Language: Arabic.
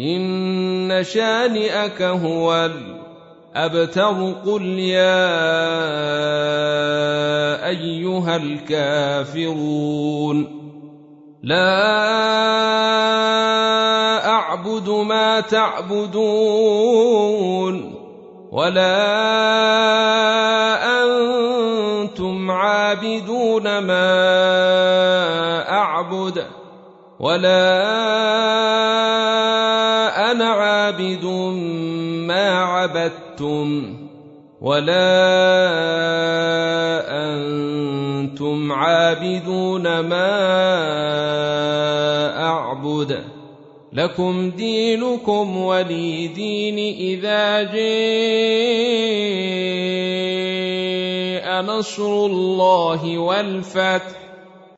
إن شانئك هو الأبتر قل يا أيها الكافرون لا أعبد ما تعبدون ولا أنتم عابدون ما أعبد ولا أنا عابد ما عبدتم ولا أنتم عابدون ما اعبد لكم دينكم ولي دين اذا جاء نصر الله والفتح